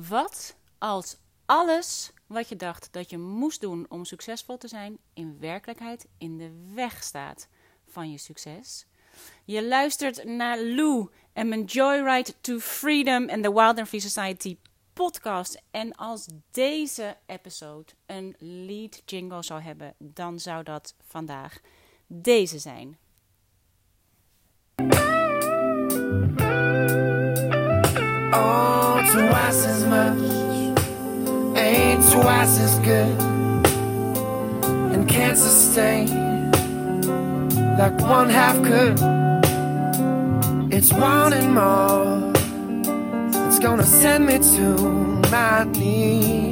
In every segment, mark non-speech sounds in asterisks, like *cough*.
Wat als alles wat je dacht dat je moest doen om succesvol te zijn, in werkelijkheid in de weg staat van je succes? Je luistert naar Lou en mijn Joyride to Freedom en the Wild and Free Society podcast. En als deze episode een lead jingle zou hebben, dan zou dat vandaag deze zijn. Oh, twice as much ain't twice as good and can't sustain like one half could. It's wanting more. It's gonna send me to my knees.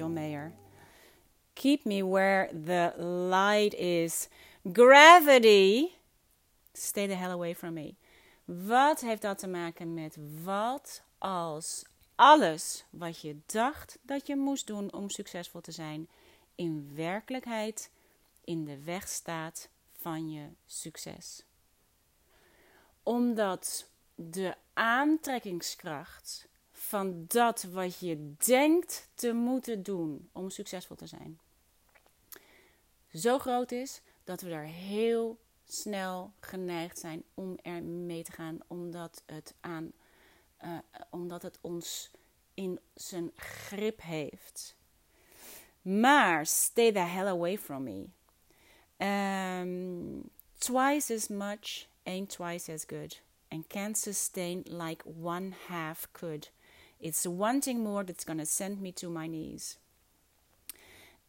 John Mayer. Keep me where the light is. Gravity. Stay the hell away from me. Wat heeft dat te maken met wat als alles wat je dacht dat je moest doen om succesvol te zijn, in werkelijkheid in de weg staat van je succes? Omdat de aantrekkingskracht van dat wat je denkt te moeten doen om succesvol te zijn, zo groot is dat we daar heel snel geneigd zijn om er mee te gaan, omdat het, aan, eh, omdat het ons in zijn grip heeft. Maar stay the hell away from me. Um, twice as much ain't twice as good and can't sustain like one half could. It's wanting more that's gonna send me to my knees.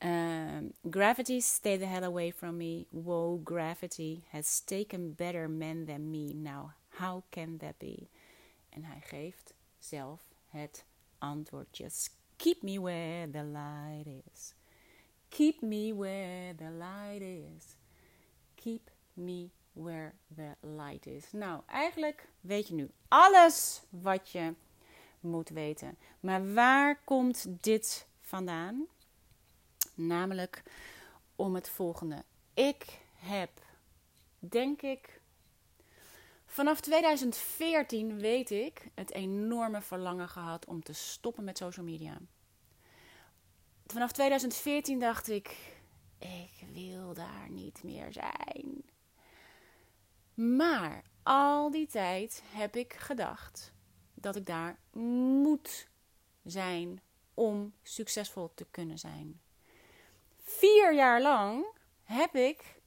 Um, gravity, stay the hell away from me. Whoa, gravity has taken better men than me. Now, how can that be? En hij geeft zelf het antwoord. Just keep me where the light is. Keep me where the light is. Keep me where the light is. Nou, eigenlijk weet je nu alles wat je moet weten. Maar waar komt dit vandaan? Namelijk om het volgende. Ik heb, denk ik, vanaf 2014 weet ik het enorme verlangen gehad om te stoppen met social media. Vanaf 2014 dacht ik, ik wil daar niet meer zijn. Maar al die tijd heb ik gedacht dat ik daar moet zijn om succesvol te kunnen zijn. Vier jaar lang heb ik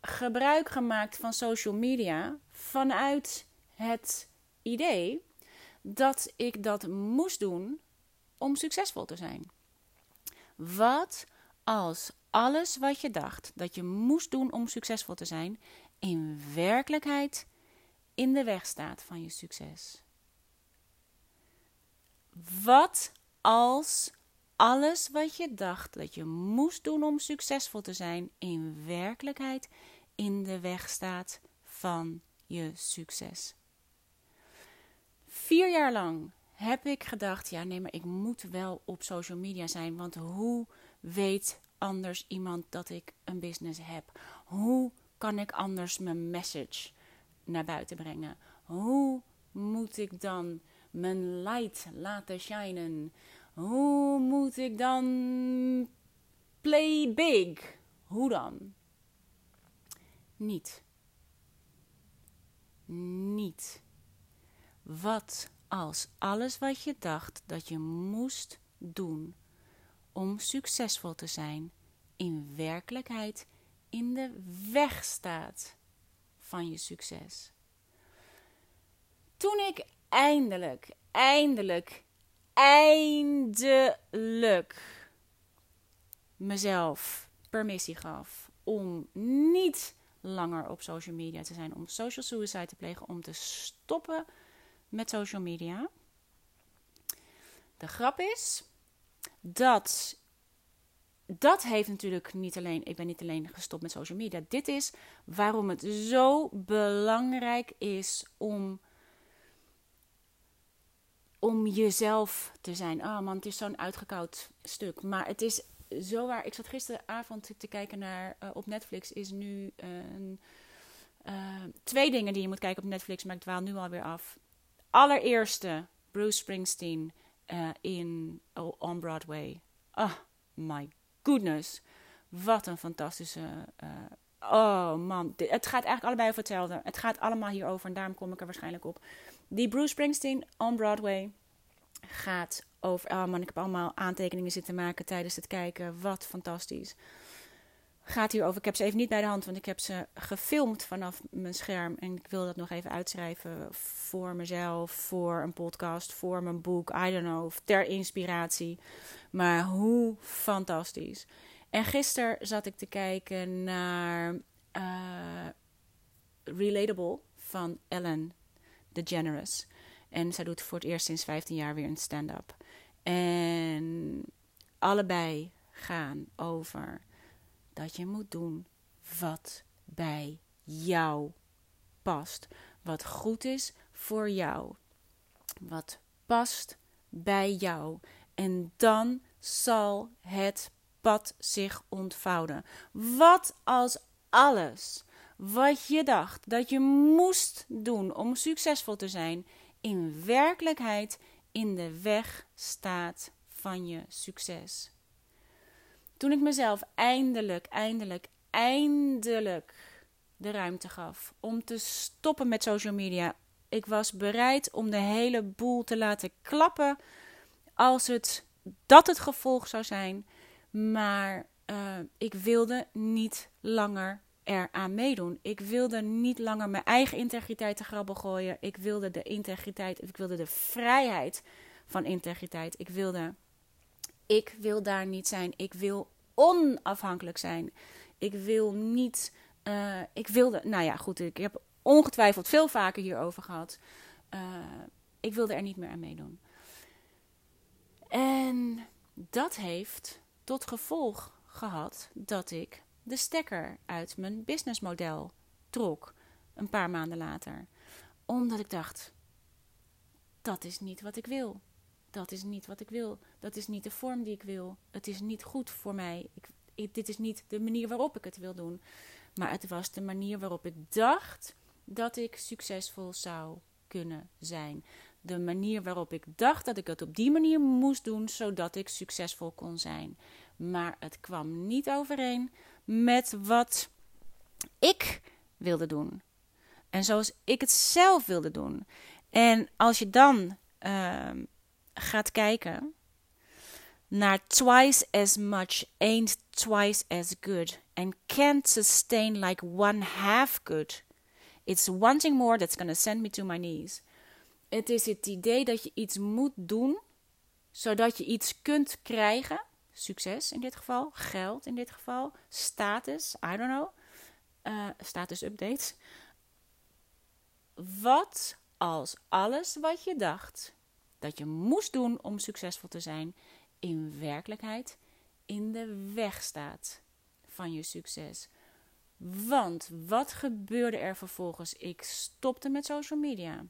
gebruik gemaakt van social media vanuit het idee dat ik dat moest doen om succesvol te zijn. Wat als alles wat je dacht dat je moest doen om succesvol te zijn, in werkelijkheid in de weg staat van je succes? Wat als alles wat je dacht dat je moest doen om succesvol te zijn, in werkelijkheid in de weg staat van je succes? Vier jaar lang heb ik gedacht: ja, nee, maar ik moet wel op social media zijn, want hoe weet anders iemand dat ik een business heb? Hoe kan ik anders mijn message naar buiten brengen? Hoe moet ik dan mijn light laten shinen? Hoe moet ik dan play big? Hoe dan? Niet. Niet. Wat als alles wat je dacht dat je moest doen om succesvol te zijn, in werkelijkheid in de weg staat van je succes? Toen ik eindelijk, eindelijk, eindelijk mezelf permissie gaf om niet langer op social media te zijn, om social suicide te plegen, om te stoppen met social media. De grap is dat dat heeft natuurlijk niet alleen, ik ben niet alleen gestopt met social media. Dit is waarom het zo belangrijk is om, om jezelf te zijn. Oh man, het is zo'n uitgekoud stuk. Maar het is zo waar. Ik zat gisteravond te kijken naar uh, op Netflix. Is nu uh, twee dingen die je moet kijken op Netflix, maar ik dwaal nu alweer af. Allereerste, Bruce Springsteen uh, in oh, on Broadway. Oh my goodness. Wat een fantastische. Uh, oh man, het gaat eigenlijk allebei over hetzelfde. Het gaat allemaal hierover en daarom kom ik er waarschijnlijk op. Die Bruce Springsteen on Broadway gaat over. Oh man, ik heb allemaal aantekeningen zitten maken tijdens het kijken. Wat fantastisch. Gaat hierover. Ik heb ze even niet bij de hand, want ik heb ze gefilmd vanaf mijn scherm. En ik wil dat nog even uitschrijven voor mezelf, voor een podcast, voor mijn boek. I don't know, ter inspiratie. Maar hoe fantastisch. En gisteren zat ik te kijken naar uh, Relatable van Ellen DeGeneres. En zij doet voor het eerst sinds 15 jaar weer een stand-up. En allebei gaan over dat je moet doen wat bij jou past. Wat goed is voor jou. Wat past bij jou. En dan zal het pad zich ontvouwen. Wat als alles wat je dacht dat je moest doen om succesvol te zijn, in werkelijkheid in de weg staat van je succes. Toen ik mezelf eindelijk, eindelijk, eindelijk de ruimte gaf om te stoppen met social media. Ik was bereid om de hele boel te laten klappen als het dat het gevolg zou zijn. Maar uh, ik wilde niet langer eraan meedoen. Ik wilde niet langer mijn eigen integriteit te grabbel gooien. Ik wilde de integriteit, ik wilde de vrijheid van integriteit. Ik wilde, ik wil daar niet zijn. Ik wil onafhankelijk zijn. Ik wil niet, uh, ik wilde, nou ja, goed, ik heb ongetwijfeld veel vaker hierover gehad. Uh, ik wilde er niet meer aan meedoen. En dat heeft tot gevolg gehad dat ik de stekker uit mijn businessmodel trok. Een paar maanden later. Omdat ik dacht: dat is niet wat ik wil. Dat is niet wat ik wil. Dat is niet de vorm die ik wil. Het is niet goed voor mij. Ik, dit is niet de manier waarop ik het wil doen. Maar het was de manier waarop ik dacht dat ik succesvol zou kunnen zijn. De manier waarop ik dacht dat ik het op die manier moest doen, zodat ik succesvol kon zijn. Maar het kwam niet overeen met wat ik wilde doen. En zoals ik het zelf wilde doen. En als je dan uh, gaat kijken naar twice as much ain't twice as good and can't sustain like one half good. It's wanting more that's gonna send me to my knees. Het is het idee dat je iets moet doen zodat je iets kunt krijgen succes in dit geval, geld in dit geval, status, I don't know, uh, status updates. Wat als alles wat je dacht dat je moest doen om succesvol te zijn, in werkelijkheid in de weg staat van je succes? Want wat gebeurde er vervolgens? Ik stopte met social media.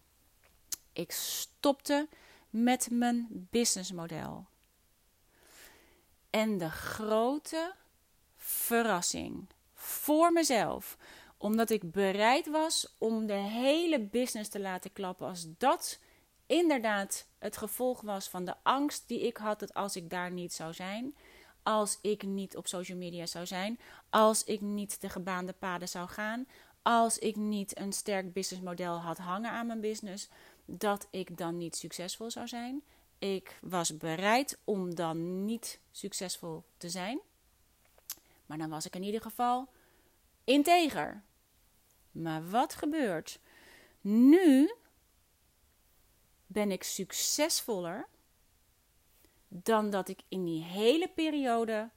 Ik stopte met mijn businessmodel. En de grote verrassing voor mezelf, omdat ik bereid was om de hele business te laten klappen als dat inderdaad het gevolg was van de angst die ik had dat als ik daar niet zou zijn, als ik niet op social media zou zijn, als ik niet de gebaande paden zou gaan, als ik niet een sterk businessmodel had hangen aan mijn business, dat ik dan niet succesvol zou zijn ik was bereid om dan niet succesvol te zijn. Maar dan was ik in ieder geval integer. Maar wat gebeurt? Nu ben ik succesvoller dan dat ik in die hele periode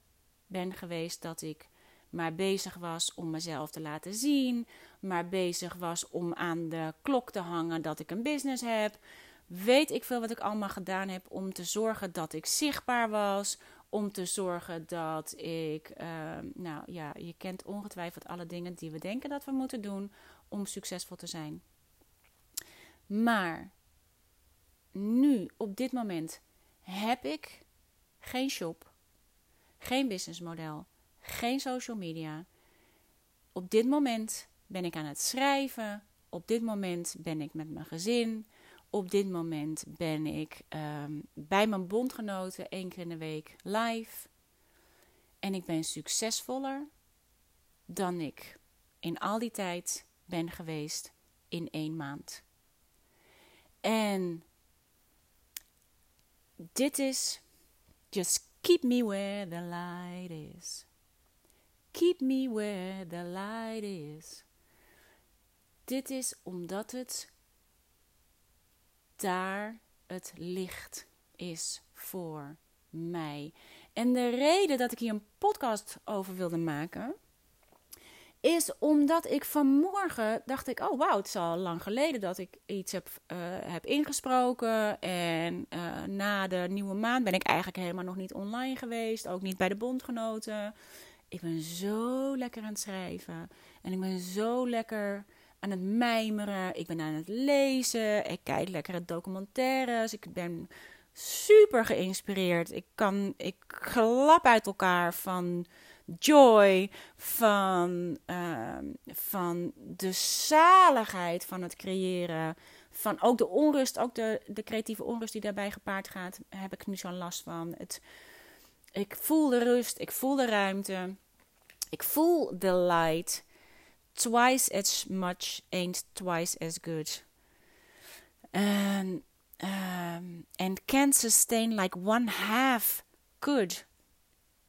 ben geweest dat ik maar bezig was om mezelf te laten zien, maar bezig was om aan de klok te hangen dat ik een business heb. Weet ik veel wat ik allemaal gedaan heb om te zorgen dat ik zichtbaar was, om te zorgen dat ik, ehm, nou ja, je kent ongetwijfeld alle dingen die we denken dat we moeten doen om succesvol te zijn. Maar nu, op dit moment, heb ik geen shop, geen businessmodel, geen social media. Op dit moment ben ik aan het schrijven. Op dit moment ben ik met mijn gezin. Op dit moment ben ik ehm, bij mijn bondgenoten één keer in de week live. En ik ben succesvoller dan ik in al die tijd ben geweest in één maand. En dit is just keep me where the light is. Keep me where the light is. Dit is omdat het daar het licht is voor mij. En de reden dat ik hier een podcast over wilde maken, is omdat ik vanmorgen dacht ik, oh wauw, het is al lang geleden dat ik iets heb, uh, heb ingesproken. En uh, na de nieuwe maand ben ik eigenlijk helemaal nog niet online geweest, ook niet bij de bondgenoten. Ik ben zo lekker aan het schrijven en ik ben zo lekker aan het mijmeren. Ik ben aan het lezen. Ik kijk lekkere documentaires. Ik ben super geïnspireerd. Ik kan, ik glap uit elkaar van joy, van, uh, van de zaligheid van het creëren. Van ook de onrust, ook de, de creatieve onrust die daarbij gepaard gaat, heb ik nu zo'n last van. Het, ik voel de rust, ik voel de ruimte, ik voel de light. Twice as much ain't twice as good. And, um, and can't sustain like one half could.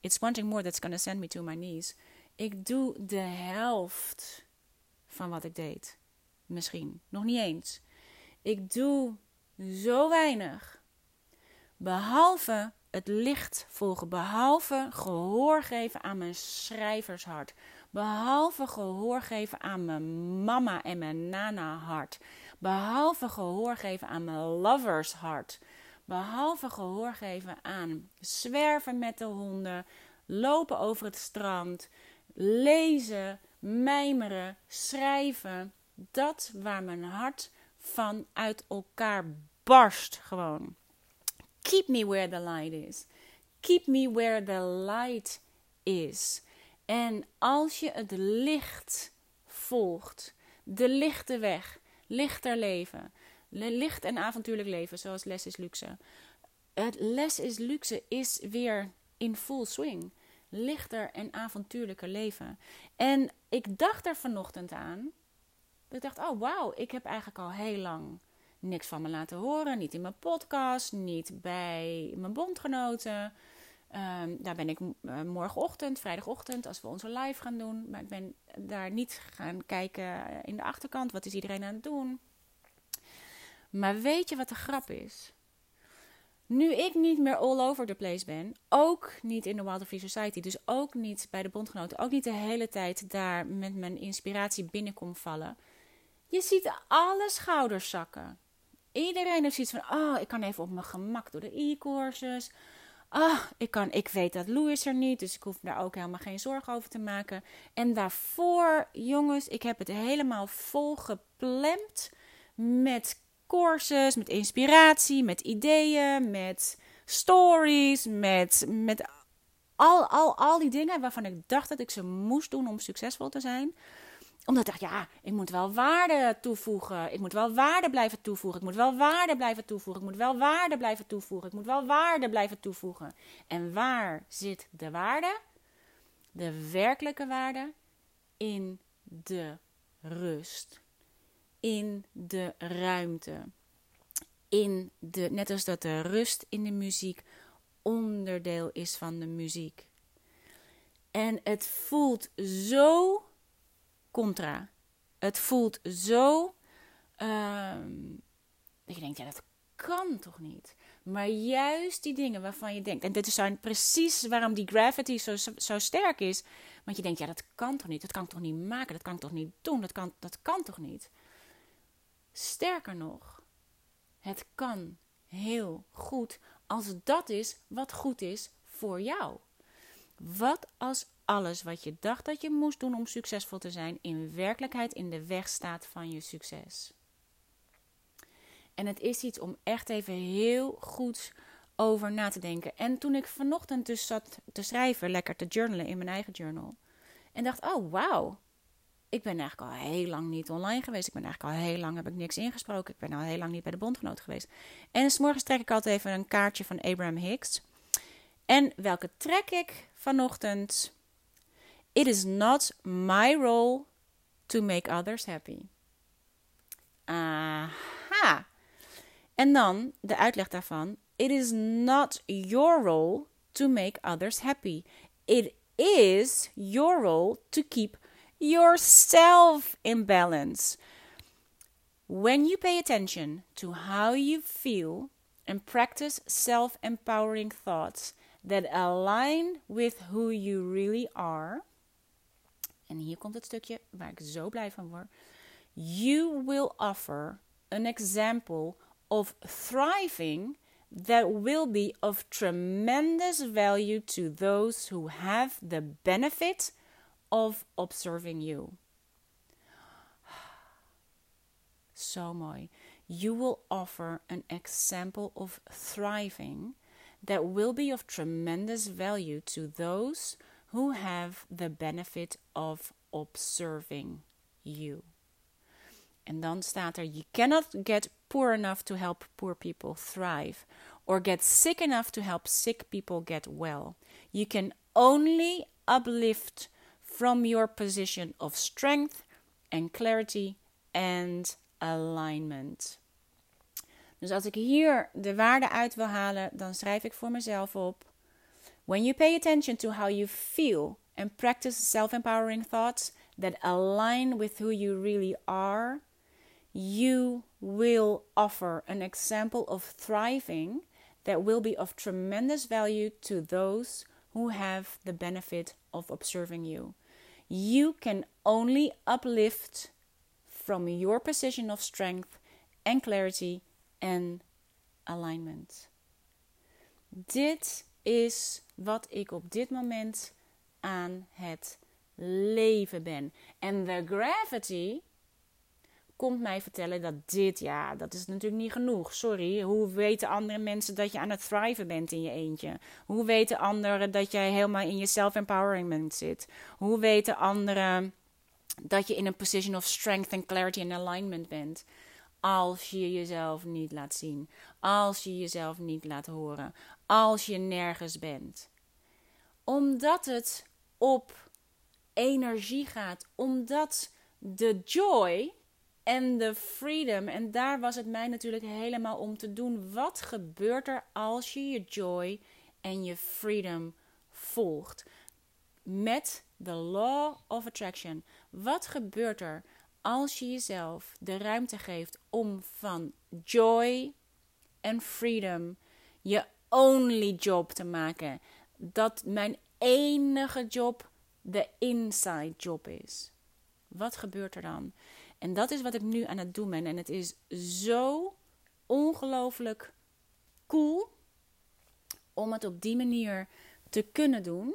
It's wanting more that's gonna send me to my knees. Ik doe de helft van wat ik deed. Misschien. Nog niet eens. Ik doe zo weinig. Behalve het licht volgen. Behalve gehoor geven aan mijn schrijvershart. Behalve gehoor geven aan mijn mama en mijn nana hart. Behalve gehoor geven aan mijn lovers hart. Behalve gehoor geven aan zwerven met de honden, lopen over het strand, lezen, mijmeren, schrijven. Dat waar mijn hart van uit elkaar barst gewoon. Keep me where the light is. Keep me where the light is. En als je het licht volgt, de lichte weg, lichter leven, licht en avontuurlijk leven, zoals Les is Luxe. Het Les is Luxe is weer in full swing. Lichter en avontuurlijker leven. En ik dacht er vanochtend aan. Ik dacht, oh wauw, ik heb eigenlijk al heel lang niks van me laten horen. Niet in mijn podcast, niet bij mijn bondgenoten. Um, daar ben ik uh, morgenochtend, vrijdagochtend, als we onze live gaan doen. Maar ik ben daar niet gaan kijken in de achterkant. Wat is iedereen aan het doen? Maar weet je wat de grap is? Nu ik niet meer all over the place ben, ook niet in de Wild Free Society, dus ook niet bij de bondgenoten, ook niet de hele tijd daar met mijn inspiratie binnenkom vallen. Je ziet alle schouders zakken. Iedereen heeft zoiets van, oh, ik kan even op mijn gemak door de e-courses. Ah, ik, kan, ik weet dat Louis er niet, dus ik hoef daar ook helemaal geen zorgen over te maken. En daarvoor, jongens, ik heb het helemaal vol gepland met courses, met inspiratie, met ideeën, met stories, met, met al, al, al die dingen waarvan ik dacht dat ik ze moest doen om succesvol te zijn omdat ik dacht, ja, ik moet wel waarde toevoegen. Ik moet wel waarde blijven toevoegen. Ik moet wel waarde blijven toevoegen. Ik moet wel waarde blijven toevoegen. Ik moet wel waarde blijven toevoegen. En waar zit de waarde? De werkelijke waarde in de rust. In de ruimte. In de, net als dat de rust in de muziek onderdeel is van de muziek. En het voelt zo contra. Het voelt zo. Dat je denkt, ja, dat kan toch niet? Maar juist die dingen waarvan je denkt, en dit is precies waarom die gravity zo, zo sterk is. Want je denkt, ja, dat kan toch niet? Dat kan ik toch niet maken? Dat kan ik toch niet doen? Dat kan, dat kan toch niet? Sterker nog, het kan heel goed als dat is wat goed is voor jou. Wat als alles wat je dacht dat je moest doen om succesvol te zijn, in werkelijkheid in de weg staat van je succes? En het is iets om echt even heel goed over na te denken. En toen ik vanochtend dus zat te schrijven, lekker te journalen in mijn eigen journal. En dacht, oh wauw, ik ben eigenlijk al heel lang niet online geweest. Ik ben eigenlijk al heel lang, heb ik niks ingesproken. Ik ben al heel lang niet bij de bondgenoot geweest. En s'morgens trek ik altijd even een kaartje van Abraham Hicks. En welke trek ik vanochtend? It is not my role to make others happy. Aha. En dan de uitleg daarvan. It is not your role to make others happy. It is your role to keep yourself in balance. When you pay attention to how you feel and practice self empowering thoughts that align with who you really are. En hier komt het stukje waar ik zo blij van word. You will offer an example of thriving that will be of tremendous value to those who have the benefit of observing you. *sighs* So mooi. You will offer an example of thriving that will be of tremendous value to those who have the benefit of observing you. En dan staat er: You cannot get poor enough to help poor people thrive, or get sick enough to help sick people get well. You can only uplift from your position of strength and clarity and alignment. Dus als ik hier de waarde uit wil halen, dan schrijf ik voor mezelf op: When you pay attention to how you feel and practice self-empowering thoughts that align with who you really are, you will offer an example of thriving that will be of tremendous value to those who have the benefit of observing you. You can only uplift from your position of strength and clarity and alignment. Dit is wat ik op dit moment aan het leven ben. En the gravity komt mij vertellen dat dit, ja, dat is natuurlijk niet genoeg. Sorry, hoe weten andere mensen dat je aan het thriven bent in je eentje? Hoe weten anderen dat jij helemaal in je self-empowerment zit? Hoe weten anderen dat je in een position of strength and clarity and alignment bent? Als je jezelf niet laat zien, als je jezelf niet laat horen, als je nergens bent. Omdat het op energie gaat, omdat de joy en de freedom. En daar was het mij natuurlijk helemaal om te doen. Wat gebeurt er als je je joy en je freedom volgt? Met de law of attraction. Wat gebeurt er als je jezelf de ruimte geeft om van joy en freedom je only job te maken? Dat mijn enige job de inside job is. Wat gebeurt er dan? En dat is wat ik nu aan het doen ben. En het is zo ongelooflijk cool om het op die manier te kunnen doen.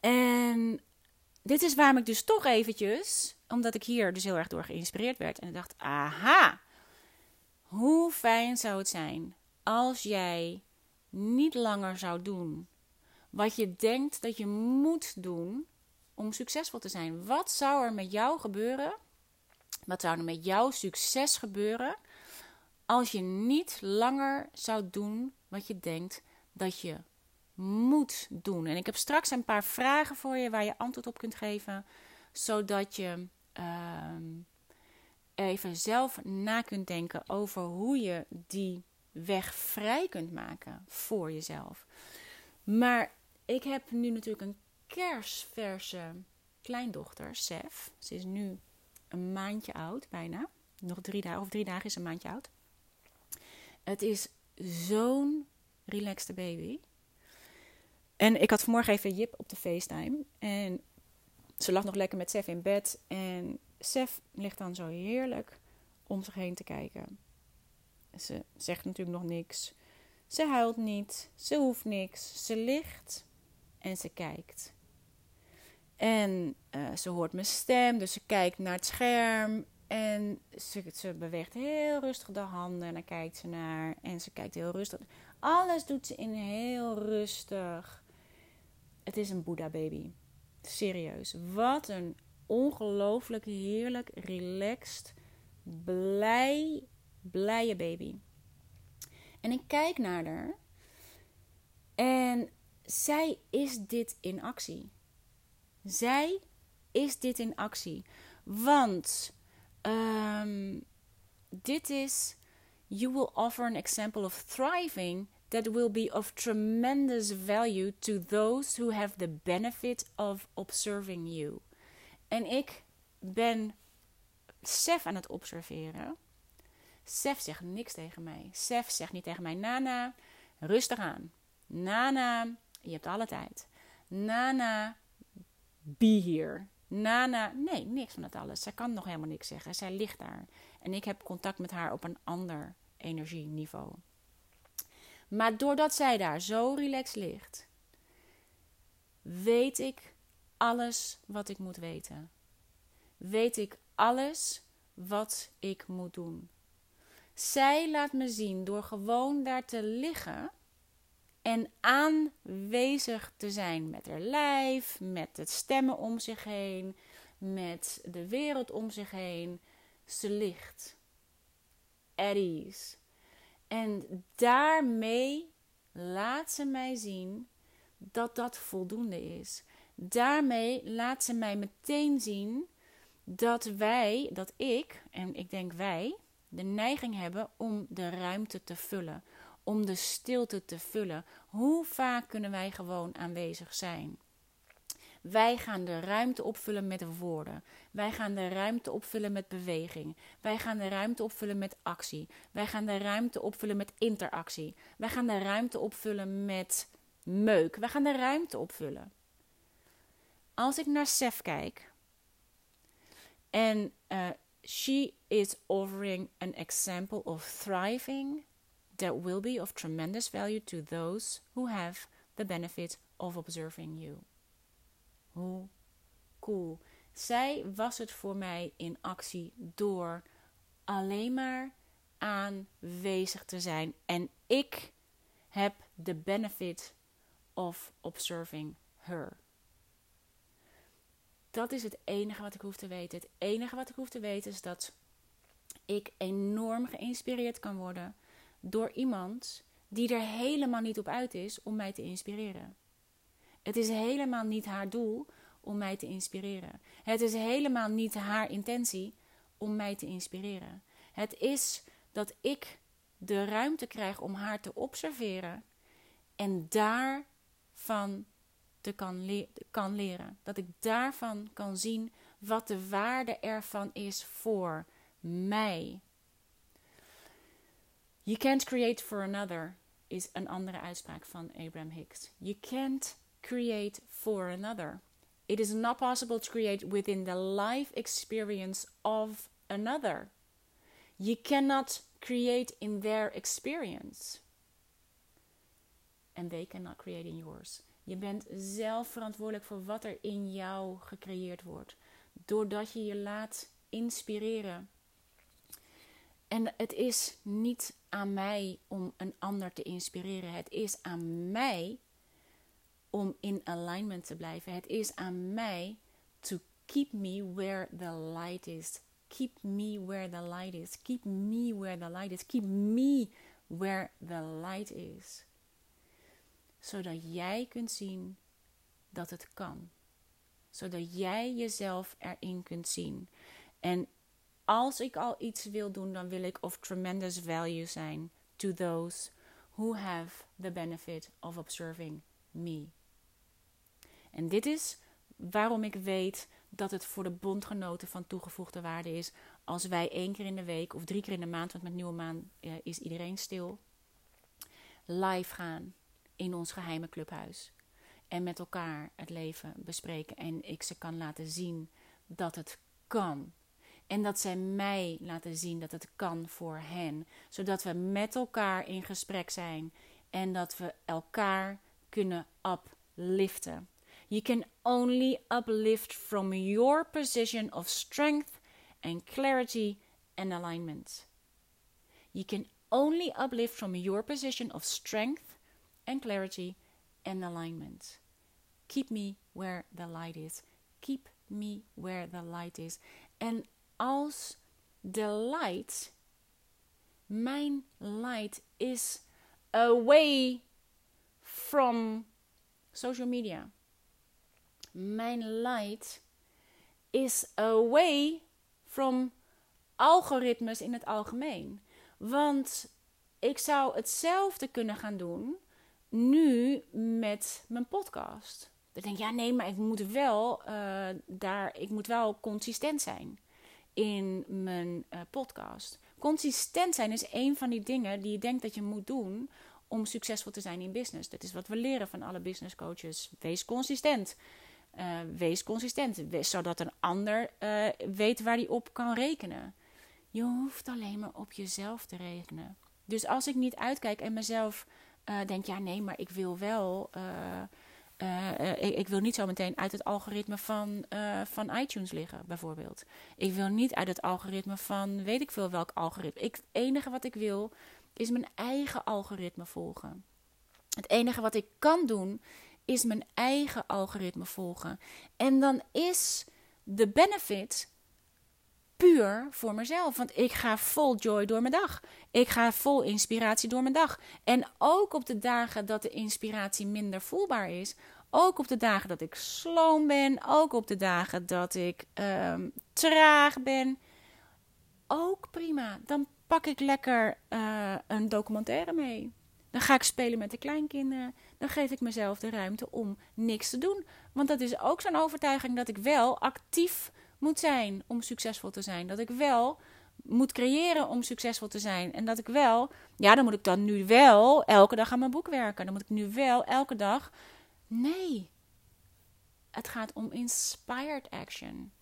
En dit is waarom ik dus toch eventjes, omdat ik hier dus heel erg door geïnspireerd werd. En ik dacht, aha, hoe fijn zou het zijn als jij niet langer zou doen wat je denkt dat je moet doen om succesvol te zijn. Wat zou er met jou gebeuren wat zou er met jouw succes gebeuren als je niet langer zou doen wat je denkt dat je moet doen? En ik heb straks een paar vragen voor je waar je antwoord op kunt geven, zodat je uh, even zelf na kunt denken over hoe je die weg vrij kunt maken voor jezelf. Maar ik heb nu natuurlijk een kersverse kleindochter, Sef. Ze is nu een maandje oud, bijna. Nog drie dagen, of drie dagen is een maandje oud. Het is zo'n relaxte baby. En ik had vanmorgen even Jip op de FaceTime. En ze lag nog lekker met Sef in bed. En Sef ligt dan zo heerlijk om zich heen te kijken. Ze zegt natuurlijk nog niks. Ze huilt niet. Ze hoeft niks. Ze ligt en ze kijkt. En uh, ze hoort mijn stem, dus ze kijkt naar het scherm. En ze, ze, beweegt heel rustig de handen en dan kijkt ze naar. En ze kijkt heel rustig. Alles doet ze in heel rustig. Het is een Boeddha baby. Serieus. Wat een ongelooflijk heerlijk, relaxed, blij, blije baby. En ik kijk naar haar. En zij is dit in actie. Zij is dit in actie. Want um, dit is, you will offer an example of thriving that will be of tremendous value to those who have the benefit of observing you. En ik ben Sef aan het observeren. Sef zegt niks tegen mij. Sef zegt niet tegen mij: Nana, rustig aan. Nana, je hebt alle tijd. Nana, be here. Nana, nee, niks van het alles. Zij kan nog helemaal niks zeggen. Zij ligt daar. En ik heb contact met haar op een ander energieniveau. Maar doordat zij daar zo relaxed ligt, weet ik alles wat ik moet weten. Weet ik alles wat ik moet doen. Zij laat me zien door gewoon daar te liggen en aanwezig te zijn met haar lijf, met het stemmen om zich heen, met de wereld om zich heen. Ze ligt. At ease. En daarmee laat ze mij zien dat dat voldoende is. Daarmee laat ze mij meteen zien dat wij, dat ik, en ik denk wij, de neiging hebben om de ruimte te vullen om de stilte te vullen. Hoe vaak kunnen wij gewoon aanwezig zijn? Wij gaan de ruimte opvullen met woorden. Wij gaan de ruimte opvullen met beweging. Wij gaan de ruimte opvullen met actie. Wij gaan de ruimte opvullen met interactie. Wij gaan de ruimte opvullen met meuk. Wij gaan de ruimte opvullen. Als ik naar Sef kijk en uh, she is offering an example of thriving that will be of tremendous value to those who have the benefit of observing you. Hoe cool. Zij was het voor mij in actie door alleen maar aanwezig te zijn. En ik heb de benefit of observing her. Dat is het enige wat ik hoef te weten. Het enige wat ik hoef te weten is dat ik enorm geïnspireerd kan worden door iemand die er helemaal niet op uit is om mij te inspireren. Het is helemaal niet haar doel om mij te inspireren. Het is helemaal niet haar intentie om mij te inspireren. Het is dat ik de ruimte krijg om haar te observeren en daarvan te kan, kan leren. Dat ik daarvan kan zien wat de waarde ervan is voor mij. You can't create for another is een andere uitspraak van Abraham Hicks. You can't create for another. It is not possible to create within the life experience of another. You cannot create in their experience. And they cannot create in yours. Je bent zelf verantwoordelijk voor wat er in jou gecreëerd wordt. Doordat je je laat inspireren en het is niet aan mij om een ander te inspireren. Het is aan mij om in alignment te blijven. Het is aan mij to keep me where the light is. Keep me where the light is. Keep me where the light is. Keep me where the light is. Zodat jij kunt zien dat het kan. Zodat jij jezelf erin kunt zien. En als ik al iets wil doen, dan wil ik of tremendous value zijn to those who have the benefit of observing me. En dit is waarom ik weet dat het voor de bondgenoten van toegevoegde waarde is als wij één keer in de week of drie keer in de maand, want met nieuwe maan is iedereen stil. live gaan in ons geheime clubhuis. En met elkaar het leven bespreken. En ik ze kan laten zien dat het kan. En dat zij mij laten zien dat het kan voor hen. Zodat we met elkaar in gesprek zijn. En dat we elkaar kunnen upliften. You can only uplift from your position of strength and clarity and alignment. You can only uplift from your position of strength and clarity and alignment. Keep me where the light is. Keep me where the light is. En als de light, mijn light is away from social media. Mijn light is away from algoritmes in het algemeen. Want ik zou hetzelfde kunnen gaan doen nu met mijn podcast. Dan denk ik, ja nee, maar ik moet wel uh, daar, ik moet wel consistent zijn in mijn uh, podcast. Consistent zijn is een van die dingen die je denkt dat je moet doen om succesvol te zijn in business. Dat is wat we leren van alle business coaches. Wees consistent. Uh, wees consistent, zodat een ander uh, weet waar hij op kan rekenen. Je hoeft alleen maar op jezelf te rekenen. Dus als ik niet uitkijk en mezelf denk, ja nee, maar ik wil wel, ik, ik, wil niet zo meteen uit het algoritme van, van iTunes liggen, bijvoorbeeld. Ik wil niet uit het algoritme van, weet ik veel welk algoritme. Het enige wat ik wil, is mijn eigen algoritme volgen. Het enige wat ik kan doen, is mijn eigen algoritme volgen. En dan is de benefit puur voor mezelf. Want ik ga vol joy door mijn dag. Ik ga vol inspiratie door mijn dag. En ook op de dagen dat de inspiratie minder voelbaar is. Ook op de dagen dat ik sloom ben. Ook op de dagen dat ik um, traag ben. Ook prima. Dan pak ik lekker uh, een documentaire mee. Dan ga ik spelen met de kleinkinderen. Dan geef ik mezelf de ruimte om niks te doen. Want dat is ook zo'n overtuiging dat ik wel actief moet zijn om succesvol te zijn. Dat ik wel moet creëren om succesvol te zijn. En dat ik wel, ja, dan moet ik dan nu wel elke dag aan mijn boek werken. Dan moet ik nu wel elke dag. Nee. Het gaat om inspired action.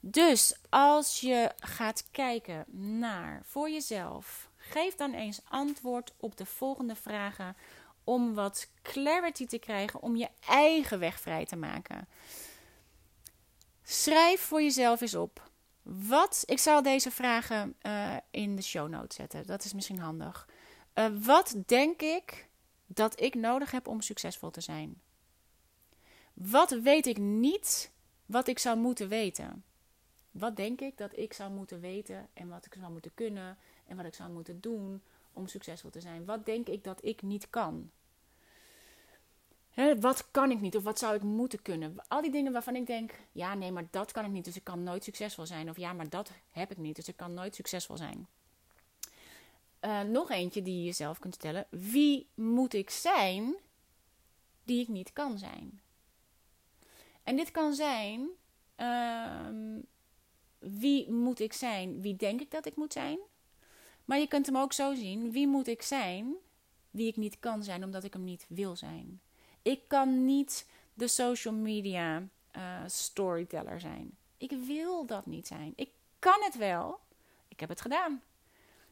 Dus als je gaat kijken naar voor jezelf, geef dan eens antwoord op de volgende vragen om wat clarity te krijgen, om je eigen weg vrij te maken. Schrijf voor jezelf eens op. Wat, ik zal deze vragen uh, in de show notes zetten. Dat is misschien handig. Uh, wat denk ik dat ik nodig heb om succesvol te zijn? Wat weet ik niet wat ik zou moeten weten? Wat denk ik dat ik zou moeten weten en wat ik zou moeten kunnen en wat ik zou moeten doen om succesvol te zijn? Wat denk ik dat ik niet kan? Wat kan ik niet of wat zou ik moeten kunnen? Al die dingen waarvan ik denk, ja nee, maar dat kan ik niet, dus ik kan nooit succesvol zijn. Of ja, maar dat heb ik niet, dus ik kan nooit succesvol zijn. Uh, nog eentje die je jezelf kunt stellen. Wie moet ik zijn die ik niet kan zijn? En dit kan zijn, uh, wie moet ik zijn? Wie denk ik dat ik moet zijn? Maar je kunt hem ook zo zien, wie moet ik zijn wie ik niet kan zijn omdat ik hem niet wil zijn? Ik kan niet de social media uh, storyteller zijn. Ik wil dat niet zijn. Ik kan het wel. Ik heb het gedaan.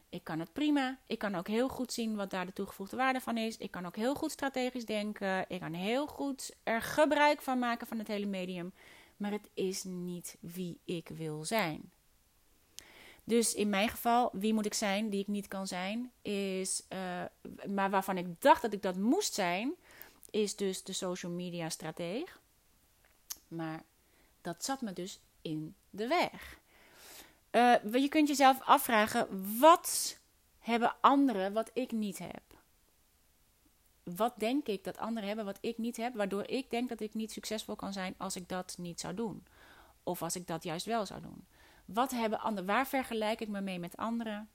Ik kan het prima. Ik kan ook heel goed zien wat daar de toegevoegde waarde van is. Ik kan ook heel goed strategisch denken. Ik kan heel goed er gebruik van maken van het hele medium. Maar het is niet wie ik wil zijn. Dus in mijn geval, wie moet ik zijn die ik niet kan zijn, is, uh, maar waarvan ik dacht dat ik dat moest zijn, is dus de social media strateeg. Maar dat zat me dus in de weg. Uh, je kunt jezelf afvragen: wat hebben anderen wat ik niet heb? Wat denk ik dat anderen hebben wat ik niet heb, waardoor ik denk dat ik niet succesvol kan zijn als ik dat niet zou doen? Of als ik dat juist wel zou doen? Wat hebben anderen? Waar vergelijk ik me mee met anderen?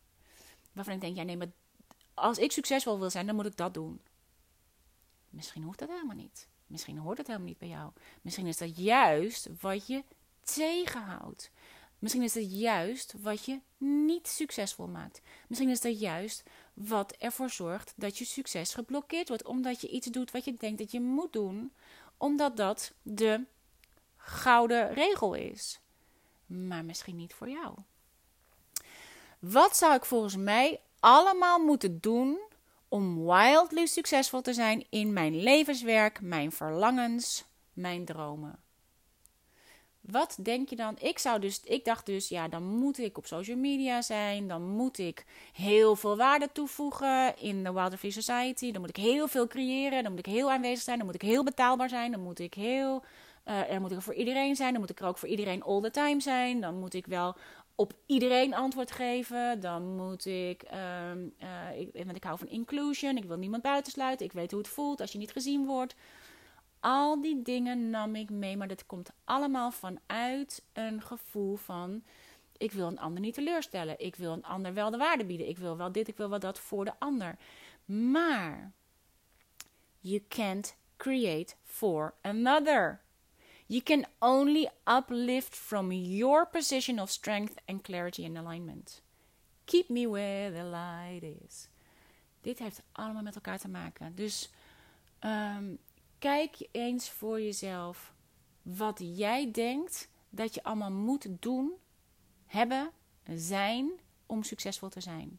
Waarvan ik denk: ja, nee, maar als ik succesvol wil zijn, dan moet ik dat doen. Misschien hoeft dat helemaal niet. Misschien hoort het helemaal niet bij jou. Misschien is dat juist wat je tegenhoudt. Misschien is dat juist wat je niet succesvol maakt. Misschien is dat juist wat ervoor zorgt dat je succes geblokkeerd wordt. Omdat je iets doet wat je denkt dat je moet doen, omdat dat de gouden regel is. Maar misschien niet voor jou. Wat zou ik volgens mij allemaal moeten doen om wildly succesvol te zijn in mijn levenswerk, mijn verlangens, mijn dromen? Wat denk je dan? Ik, zou dus, ik dacht dus, ja, dan moet ik op social media zijn. Dan moet ik heel veel waarde toevoegen in de Wilder Society. Dan moet ik heel veel creëren. Dan moet ik heel aanwezig zijn. Dan moet ik heel betaalbaar zijn. Dan moet ik heel. Uh, er moet ik er voor iedereen zijn. Dan moet ik er ook voor iedereen all the time zijn. Dan moet ik wel op iedereen antwoord geven. Dan moet ik, um, uh, ik, want ik hou van inclusion. Ik wil niemand buitensluiten. Ik weet hoe het voelt als je niet gezien wordt. Al die dingen nam ik mee, maar dat komt allemaal vanuit een gevoel van: ik wil een ander niet teleurstellen. Ik wil een ander wel de waarde bieden. Ik wil wel dit, ik wil wel dat voor de ander. Maar you can't create for another. You can only uplift from your position of strength and clarity and alignment. Keep me where the light is. Dit heeft allemaal met elkaar te maken. Dus um, Kijk eens voor jezelf wat jij denkt dat je allemaal moet doen, hebben, zijn om succesvol te zijn.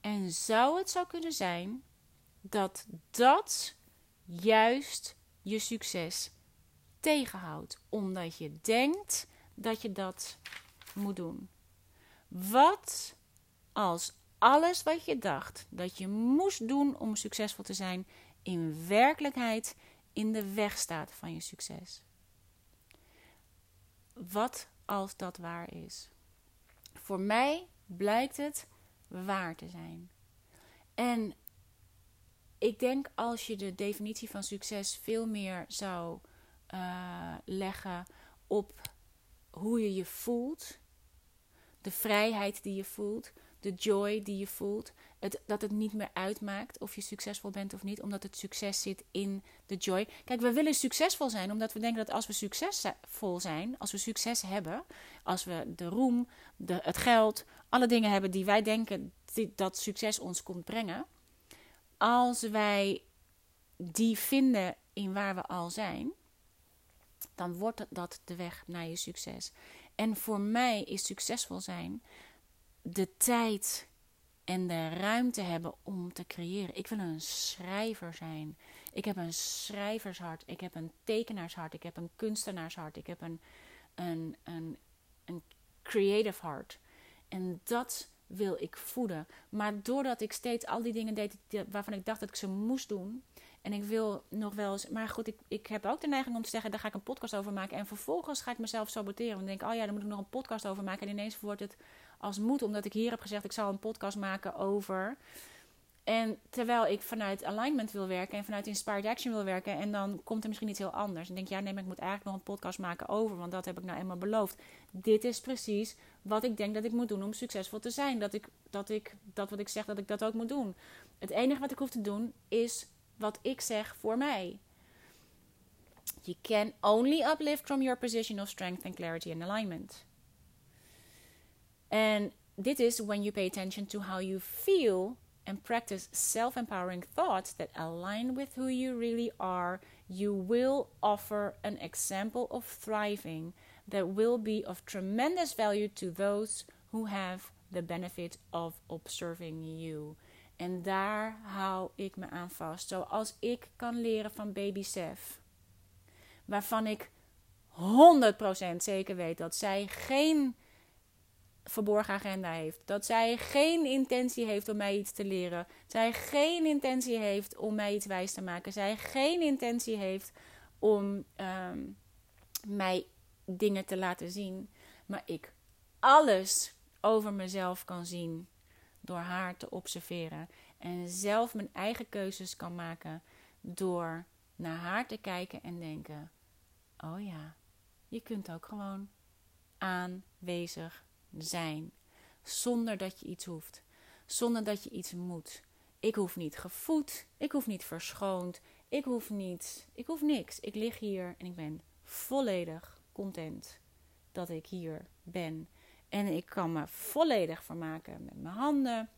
En zou het zo kunnen zijn dat dat juist je succes tegenhoudt, omdat je denkt dat je dat moet doen? Wat als alles wat je dacht dat je moest doen om succesvol te zijn, in werkelijkheid in de weg staat van je succes. Wat als dat waar is? Voor mij blijkt het waar te zijn. En ik denk als je de definitie van succes veel meer zou uh, leggen op hoe je je voelt, de vrijheid die je voelt, de joy die je voelt. Het, dat het niet meer uitmaakt of je succesvol bent of niet, omdat het succes zit in de joy. Kijk, we willen succesvol zijn omdat we denken dat als we succesvol zijn, als we succes hebben, als we de roem, de, het geld, alle dingen hebben die wij denken dat succes ons komt brengen, als wij die vinden in waar we al zijn, dan wordt dat de weg naar je succes. En voor mij is succesvol zijn de tijd en de ruimte hebben om te creëren. Ik wil een schrijver zijn. Ik heb een schrijvershart. Ik heb een tekenaarshart. Ik heb een kunstenaarshart. Ik heb een, een, een, een creative heart. En dat wil ik voeden. Maar doordat ik steeds al die dingen deed waarvan ik dacht dat ik ze moest doen. En ik wil nog wel eens. Maar goed, ik, ik heb ook de neiging om te zeggen: daar ga ik een podcast over maken. En vervolgens ga ik mezelf saboteren. En denk: oh ja, daar moet ik nog een podcast over maken. En ineens wordt het als moet, omdat ik hier heb gezegd: ik zal een podcast maken over. En terwijl ik vanuit alignment wil werken en vanuit inspired action wil werken, en dan komt er misschien iets heel anders. En denk ja, nee, maar ik moet eigenlijk nog een podcast maken over, want dat heb ik nou eenmaal beloofd. Dit is precies wat ik denk dat ik moet doen om succesvol te zijn. Dat ik dat, ik, dat wat ik zeg, dat ik dat ook moet doen. Het enige wat ik hoef te doen is wat ik zeg voor mij. You can only uplift from your position of strength and clarity and alignment. And this is when you pay attention to how you feel and practice self empowering thoughts that align with who you really are, you will offer an example of thriving that will be of tremendous value to those who have the benefit of observing you. En daar hou ik me aan vast. Zoals ik kan leren van baby Seth. Waarvan ik 100% zeker weet dat zij geen verborgen agenda heeft. Dat zij geen intentie heeft om mij iets te leren. Zij geen intentie heeft om mij iets wijs te maken. Zij geen intentie heeft om ehm, mij dingen te laten zien. Maar ik alles over mezelf kan zien door haar te observeren. En zelf mijn eigen keuzes kan maken door naar haar te kijken en denken: oh ja, je kunt ook gewoon aanwezig zijn. Zonder dat je iets hoeft. Zonder dat je iets moet. Ik hoef niet gevoed. Ik hoef niet verschoond. Ik hoef niet. Ik hoef niks. Ik lig hier en ik ben volledig content dat ik hier ben. En ik kan me volledig vermaken met mijn handen,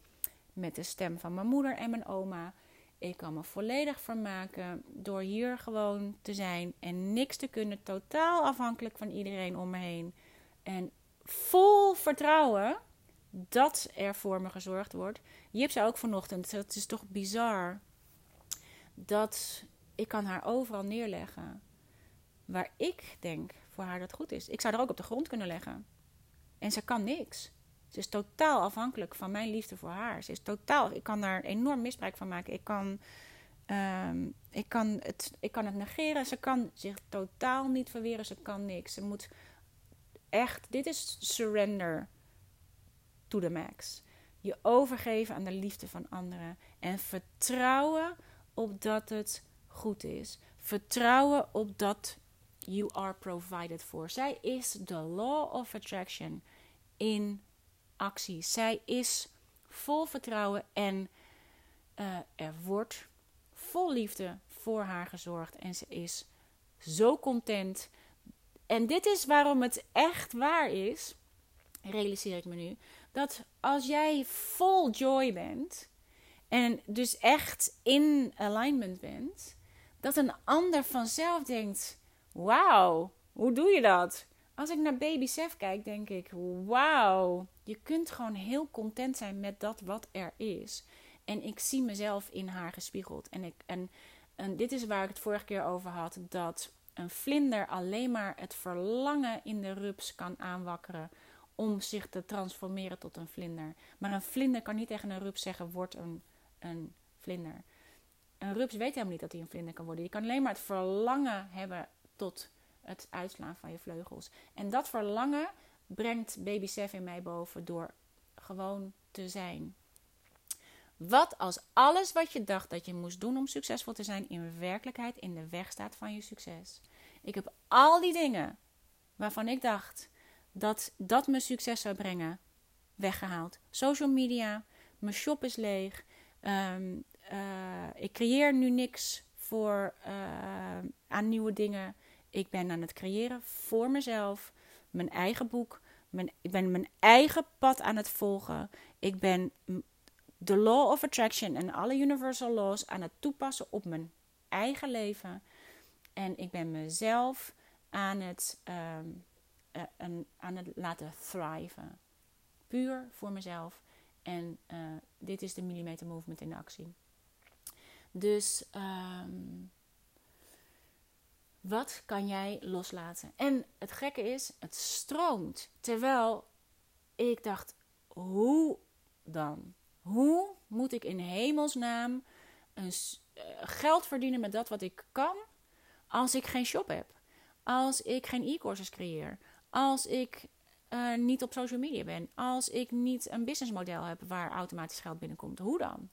met de stem van mijn moeder en mijn oma. Ik kan me volledig vermaken door hier gewoon te zijn en niks te kunnen, totaal afhankelijk van iedereen om me heen. En vol vertrouwen dat er voor me gezorgd wordt. Jip zei ook vanochtend, het is toch bizar dat ik kan haar overal neerleggen waar ik denk voor haar dat goed is. Ik zou er ook op de grond kunnen leggen. En ze kan niks. Ze is totaal afhankelijk van mijn liefde voor haar. Ze is totaal, ik kan daar enorm misbruik van maken. Ik kan, ehm, ik kan, het, ik kan het negeren. Ze kan zich totaal niet verweren. Ze kan niks. Ze moet echt, dit is surrender to the max. Je overgeven aan de liefde van anderen. En vertrouwen op dat het goed is. Vertrouwen op dat you are provided for. Zij is de law of attraction in actie. Zij is vol vertrouwen en uh, er wordt vol liefde voor haar gezorgd. En ze is zo content. En dit is waarom het echt waar is, realiseer ik me nu, dat als jij vol joy bent en dus echt in alignment bent, dat een ander vanzelf denkt: Wauw, hoe doe je dat? Als ik naar Baby Sef kijk, denk ik: Wauw, je kunt gewoon heel content zijn met dat wat er is. En ik zie mezelf in haar gespiegeld. En, ik, en, en dit is waar ik het vorige keer over had: dat een vlinder alleen maar het verlangen in de rups kan aanwakkeren om zich te transformeren tot een vlinder. Maar een vlinder kan niet tegen een rups zeggen: word een, een vlinder. Een rups weet helemaal niet dat hij een vlinder kan worden. Je kan alleen maar het verlangen hebben tot het uitslaan van je vleugels. En dat verlangen brengt Baby Sef in mij boven door gewoon te zijn. Wat als alles wat je dacht dat je moest doen om succesvol te zijn, in werkelijkheid in de weg staat van je succes? Ik heb al die dingen waarvan ik dacht dat dat me succes zou brengen, weggehaald. Social media, mijn shop is leeg. Um, uh, ik creëer nu niks voor, uh, aan nieuwe dingen. Ik ben aan het creëren voor mezelf. Mijn eigen boek. Mijn, ik ben mijn eigen pad aan het volgen. Ik ben de law of attraction en alle universal laws aan het toepassen op mijn eigen leven. En ik ben mezelf aan het, um, uh, aan het laten thriven. Puur voor mezelf. En uh, dit is de millimeter movement in actie. Dus um, wat kan jij loslaten? En het gekke is, het stroomt. Terwijl ik dacht, hoe dan? Hoe moet ik in hemelsnaam een, uh, geld verdienen met dat wat ik kan als ik geen shop heb? Als ik geen e-courses creëer? Als ik uh, niet op social media ben? Als ik niet een businessmodel heb waar automatisch geld binnenkomt? Hoe dan?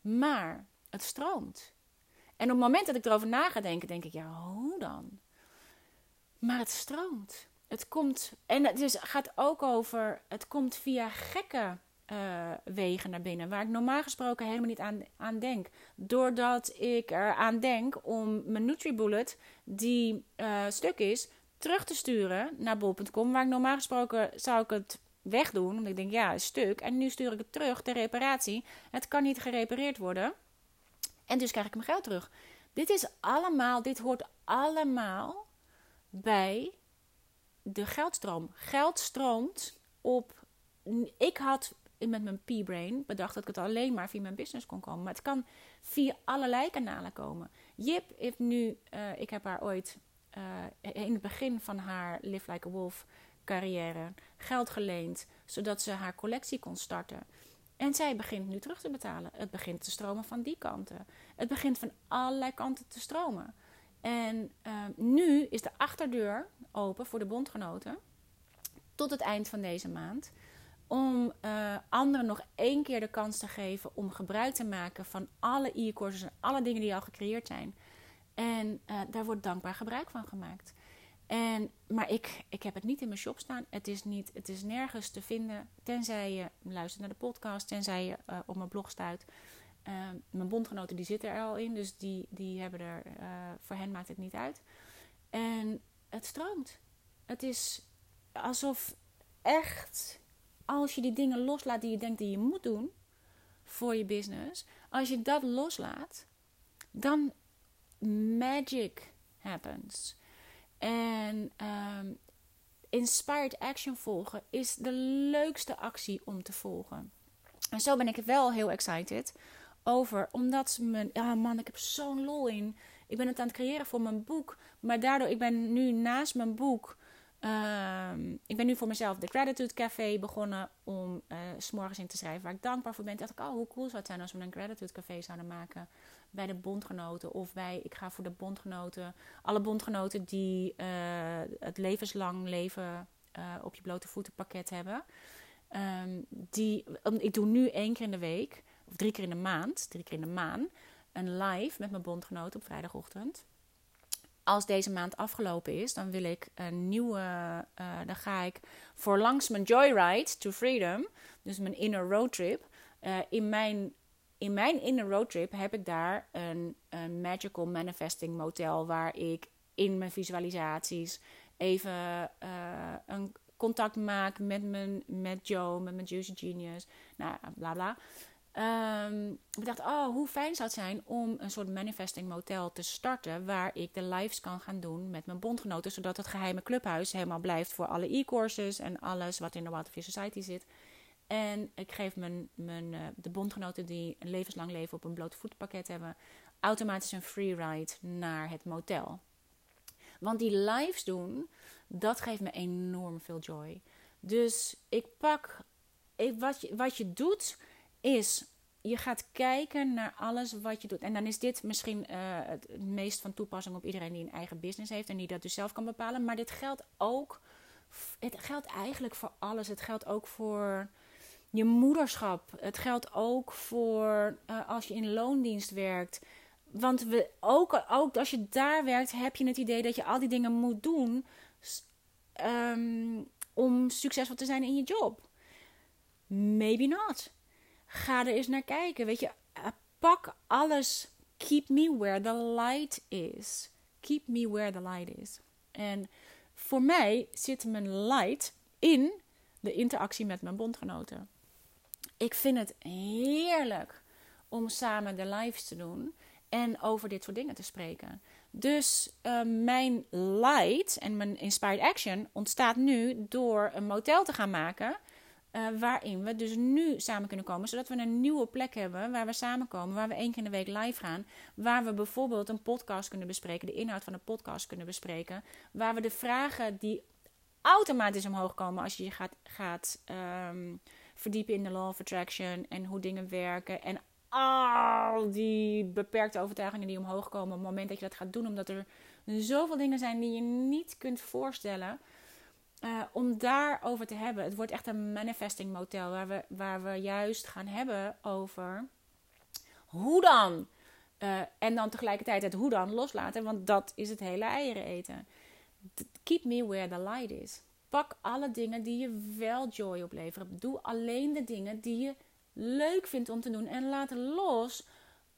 Maar het stroomt. En op het moment dat ik erover na ga denken, denk ik, ja, hoe dan? Maar het stroomt. Het komt, en het is, gaat ook over, het komt via gekke uh, wegen naar binnen, waar ik normaal gesproken helemaal niet aan, denk. Doordat ik eraan denk om mijn NutriBullet, die uh, stuk is, terug te sturen naar bol.com, waar ik normaal gesproken zou ik het wegdoen, omdat ik denk, ja, stuk. En nu stuur ik het terug, de reparatie. Het kan niet gerepareerd worden. En dus krijg ik mijn geld terug. Dit is allemaal, dit hoort allemaal bij de geldstroom. Geld stroomt op. Ik had met mijn P-brain bedacht dat ik het alleen maar via mijn business kon komen. Maar het kan via allerlei kanalen komen. Jip heeft nu, uh, ik heb haar ooit uh, in het begin van haar Live Like a Wolf carrière geld geleend, zodat ze haar collectie kon starten. En zij begint nu terug te betalen. Het begint te stromen van die kanten. Het begint van allerlei kanten te stromen. En uh, nu is de achterdeur open voor de bondgenoten. Tot het eind van deze maand. Om uh, anderen nog één keer de kans te geven om gebruik te maken van alle e-courses en alle dingen die al gecreëerd zijn. En uh, daar wordt dankbaar gebruik van gemaakt. En, maar ik, ik heb het niet in mijn shop staan. Het is, niet, het is nergens te vinden. Tenzij je luistert naar de podcast. Tenzij je uh, op mijn blog stuit. Uh, mijn bondgenoten die zitten er al in. Dus die, die hebben er... Uh, voor hen maakt het niet uit. En het stroomt. Het is alsof echt... Als je die dingen loslaat die je denkt die je moet doen... voor je business. Als je dat loslaat, dan magic happens. En ehm, inspired action volgen is de leukste actie om te volgen. En zo ben ik wel heel excited over, omdat mijn, ja man, ik heb zo'n lol in. Ik ben het aan het creëren voor mijn boek, maar daardoor, ik ben nu naast mijn boek Ehm, ik ben nu voor mezelf de Gratitude Café begonnen om uh, s morgens in te schrijven waar ik dankbaar voor ben. Dacht ik, oh, hoe cool zou het zijn als we een Gratitude Café zouden maken bij de bondgenoten. Of bij, ik ga voor de bondgenoten, alle bondgenoten die uh, het levenslang leven uh, op je blote voeten pakket hebben. Um, die, ik doe nu één keer in de week, of drie keer in de maand, drie keer in de maand, een live met mijn bondgenoten op vrijdagochtend als deze maand afgelopen is, dan wil ik een nieuwe. Uh, dan ga ik voor langs mijn Joyride to Freedom, dus mijn inner road trip. Uh, in, mijn, in mijn inner road trip heb ik daar een, een magical manifesting motel waar ik in mijn visualisaties even uh, een contact maak met, mijn, met Joe, met mijn Juicy Genius. Nou, bla bla. Um, ik dacht, oh, hoe fijn zou het zijn om een soort manifesting motel te starten. Waar ik de lives kan gaan doen met mijn bondgenoten. Zodat het geheime clubhuis helemaal blijft voor alle e-courses en alles wat in de Wild Society zit. En ik geef mijn, mijn, uh, de bondgenoten die een levenslang leven op een blote voetpakket hebben. automatisch een free ride naar het motel. Want die lives doen, dat geeft me enorm veel joy. Dus ik pak. Wat, je, wat je doet is je gaat kijken naar alles wat je doet. En dan is dit misschien uh, het meest van toepassing op iedereen die een eigen business heeft en die dat dus zelf kan bepalen. Maar dit geldt ook. Het geldt eigenlijk voor alles. Het geldt ook voor je moederschap. Het geldt ook voor uh, als je in loondienst werkt. Want we, ook, ook als je daar werkt, heb je het idee dat je al die dingen moet doen um, om succesvol te zijn in je job. Maybe not. Ga er eens naar kijken. Weet je, eh, pak alles. Keep me where the light is. Keep me where the light is. En voor mij zit mijn light in de interactie met mijn bondgenoten. Ik vind het heerlijk om samen de lives te doen en over dit soort dingen te spreken. Dus uh, mijn light en mijn inspired action ontstaat nu door een motel te gaan maken uh, waarin we dus nu samen kunnen komen, zodat we een nieuwe plek hebben waar we samenkomen, waar we één keer in de week live gaan, waar we bijvoorbeeld een podcast kunnen bespreken, de inhoud van een podcast kunnen bespreken, waar we de vragen die automatisch omhoog komen als je je gaat, gaat um, verdiepen in de law of attraction en hoe dingen werken en al die beperkte overtuigingen die omhoog komen op het moment dat je dat gaat doen, omdat er zoveel dingen zijn die je niet kunt voorstellen. Uh, om daarover te hebben. Het wordt echt een manifesting motel waar we, waar we juist gaan hebben over hoe dan. Uh, en dan tegelijkertijd het hoe dan loslaten, want dat is het hele eieren eten. Keep me where the light is. Pak alle dingen die je wel joy opleveren. Doe alleen de dingen die je leuk vindt om te doen. En laat los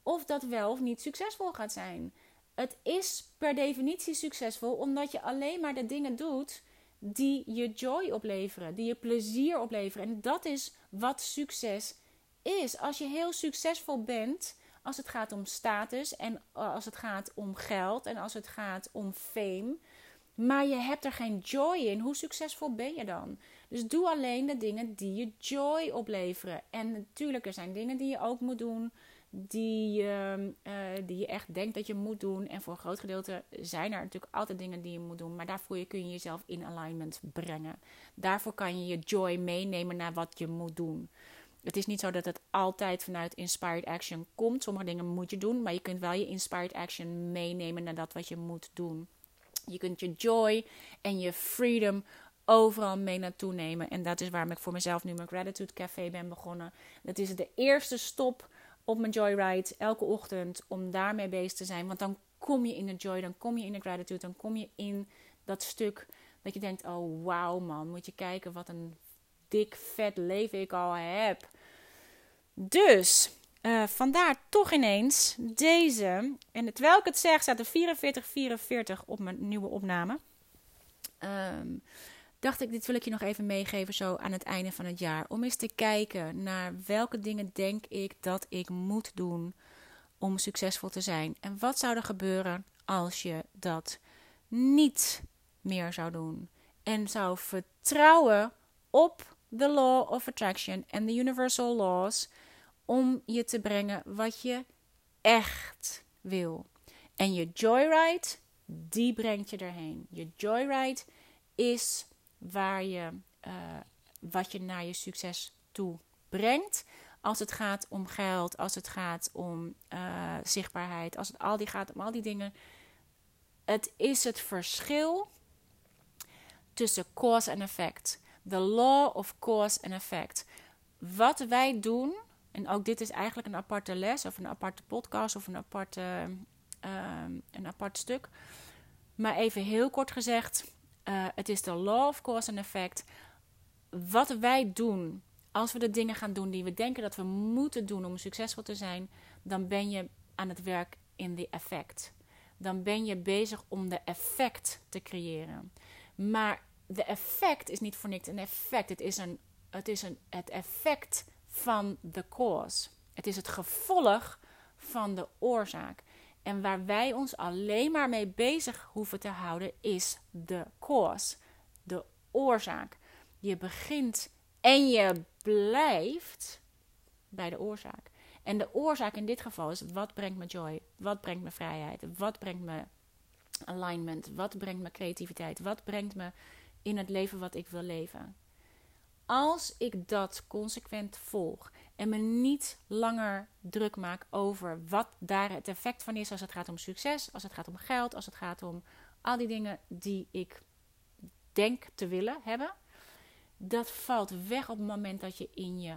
of dat wel of niet succesvol gaat zijn. Het is per definitie succesvol omdat je alleen maar de dingen doet die je joy opleveren, die je plezier opleveren. En dat is wat succes is. Als je heel succesvol bent, als het gaat om status en als het gaat om geld en als het gaat om fame, maar je hebt er geen joy in, hoe succesvol ben je dan? Dus doe alleen de dingen die je joy opleveren. En natuurlijk, er zijn dingen die je ook moet doen die, uh, die je echt denkt dat je moet doen. En voor een groot gedeelte zijn er natuurlijk altijd dingen die je moet doen. Maar daarvoor kun je jezelf in alignment brengen. Daarvoor kan je je joy meenemen naar wat je moet doen. Het is niet zo dat het altijd vanuit inspired action komt. Sommige dingen moet je doen, maar je kunt wel je inspired action meenemen naar dat wat je moet doen. Je kunt je joy en je freedom overal mee naartoe nemen. En dat is waarom ik voor mezelf nu mijn Gratitude Café ben begonnen. Dat is de eerste stop op mijn joyride elke ochtend om daarmee bezig te zijn. Want dan kom je in de joy, dan kom je in de gratitude, dan kom je in dat stuk dat je denkt: oh wauw man, moet je kijken wat een dik vet leven ik al heb. Dus uh, vandaar toch ineens deze. En terwijl ik het zeg, staat er 4444 op mijn nieuwe opname. Um, dacht ik, dit wil ik je nog even meegeven zo aan het einde van het jaar. Om eens te kijken naar welke dingen denk ik dat ik moet doen om succesvol te zijn. En wat zou er gebeuren als je dat niet meer zou doen? En zou vertrouwen op de law of attraction en de universal laws om je te brengen wat je echt wil. En je joyride, die brengt je erheen. Je joyride is waar je, uh, wat je naar je succes toe brengt. Als het gaat om geld, als het gaat om uh, zichtbaarheid, als het al die gaat om al die dingen. Het is het verschil tussen cause en effect. The law of cause and effect. Wat wij doen, en ook dit is eigenlijk een aparte les of een aparte podcast of een, aparte, uh, een apart stuk. Maar even heel kort gezegd, uh, het is de law of cause and effect. Wat wij doen, als we de dingen gaan doen die we denken dat we moeten doen om succesvol te zijn, dan ben je aan het werk in de effect. Dan ben je bezig om de effect te creëren. Maar de effect is niet voor niks een effect. Het is, een, het, is een, het effect van de cause. Het is het gevolg van de oorzaak. En waar wij ons alleen maar mee bezig hoeven te houden, is de cause, de oorzaak. Je begint en je blijft bij de oorzaak. En de oorzaak in dit geval is: wat brengt me joy? Wat brengt me vrijheid? Wat brengt me alignment? Wat brengt me creativiteit? Wat brengt me in het leven wat ik wil leven? Als ik dat consequent volg en me niet langer druk maak over wat daar het effect van is als het gaat om succes, als het gaat om geld, als het gaat om al die dingen die ik denk te willen hebben, dat valt weg op het moment dat je in je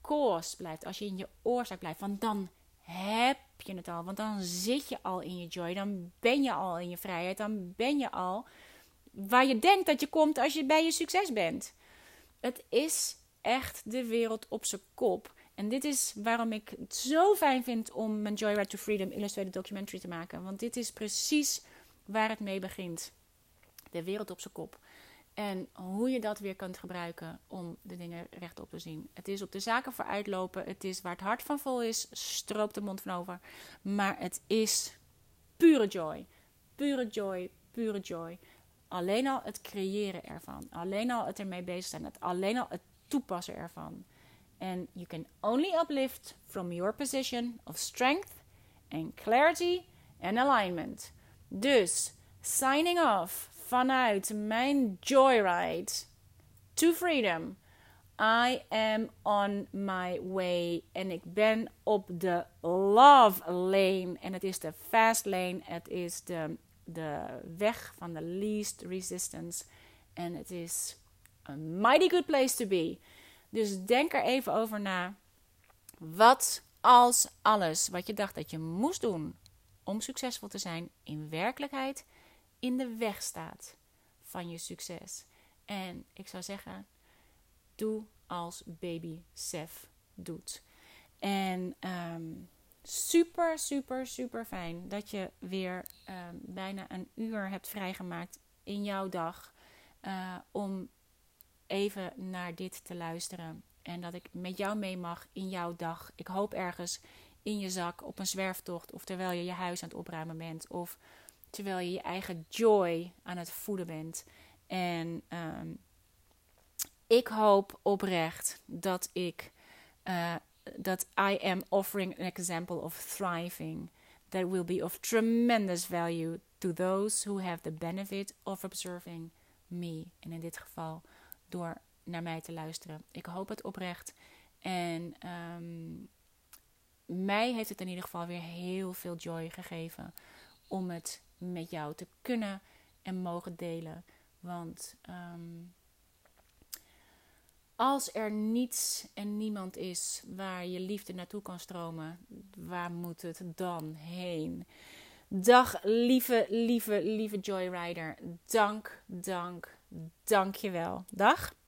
course blijft, als je in je oorzaak blijft. Want dan heb je het al, want dan zit je al in je joy, dan ben je al in je vrijheid, dan ben je al waar je denkt dat je komt als je bij je succes bent. Het is echt de wereld op zijn kop. En dit is waarom ik het zo fijn vind om mijn Joyride to Freedom illustrated documentary te maken. Want dit is precies waar het mee begint. De wereld op zijn kop. En hoe je dat weer kunt gebruiken om de dingen rechtop te zien. Het is op de zaken vooruitlopen. Het is waar het hart van vol is, stroopt de mond van over. Maar het is pure joy. Pure joy, pure joy. Alleen al het creëren ervan. Alleen al het ermee bezig zijn. Het, alleen al het toepassen ervan. And you can only uplift from your position of strength and clarity and alignment. Dus, signing off vanuit mijn joyride to freedom. I am on my way. En ik ben op de love lane. En het is de fast lane. Het is de, de weg van de least resistance. En het is a mighty good place to be. Dus denk er even over na. Wat als alles wat je dacht dat je moest doen om succesvol te zijn, in werkelijkheid in de weg staat van je succes? En ik zou zeggen, doe als baby Sef doet. En um, super, super, super fijn dat je weer um, bijna een uur hebt vrijgemaakt in jouw dag uh, om even naar dit te luisteren. En dat ik met jou mee mag in jouw dag. Ik hoop ergens in je zak op een zwerftocht. Of terwijl je je huis aan het opruimen bent. Of terwijl je je eigen joy aan het voeden bent. En um, ik hoop oprecht dat ik. Dat I am offering an example of thriving. That will be of tremendous value to those who have the benefit of observing me. En in dit geval door naar mij te luisteren. Ik hoop het oprecht. En um, mij heeft het in ieder geval weer heel veel joy gegeven om het met jou te kunnen en mogen delen. Want um, als er niets en niemand is waar je liefde naartoe kan stromen, waar moet het dan heen? Dag, lieve, lieve, lieve Joyrider. Dank, dank, dank je wel. Dag.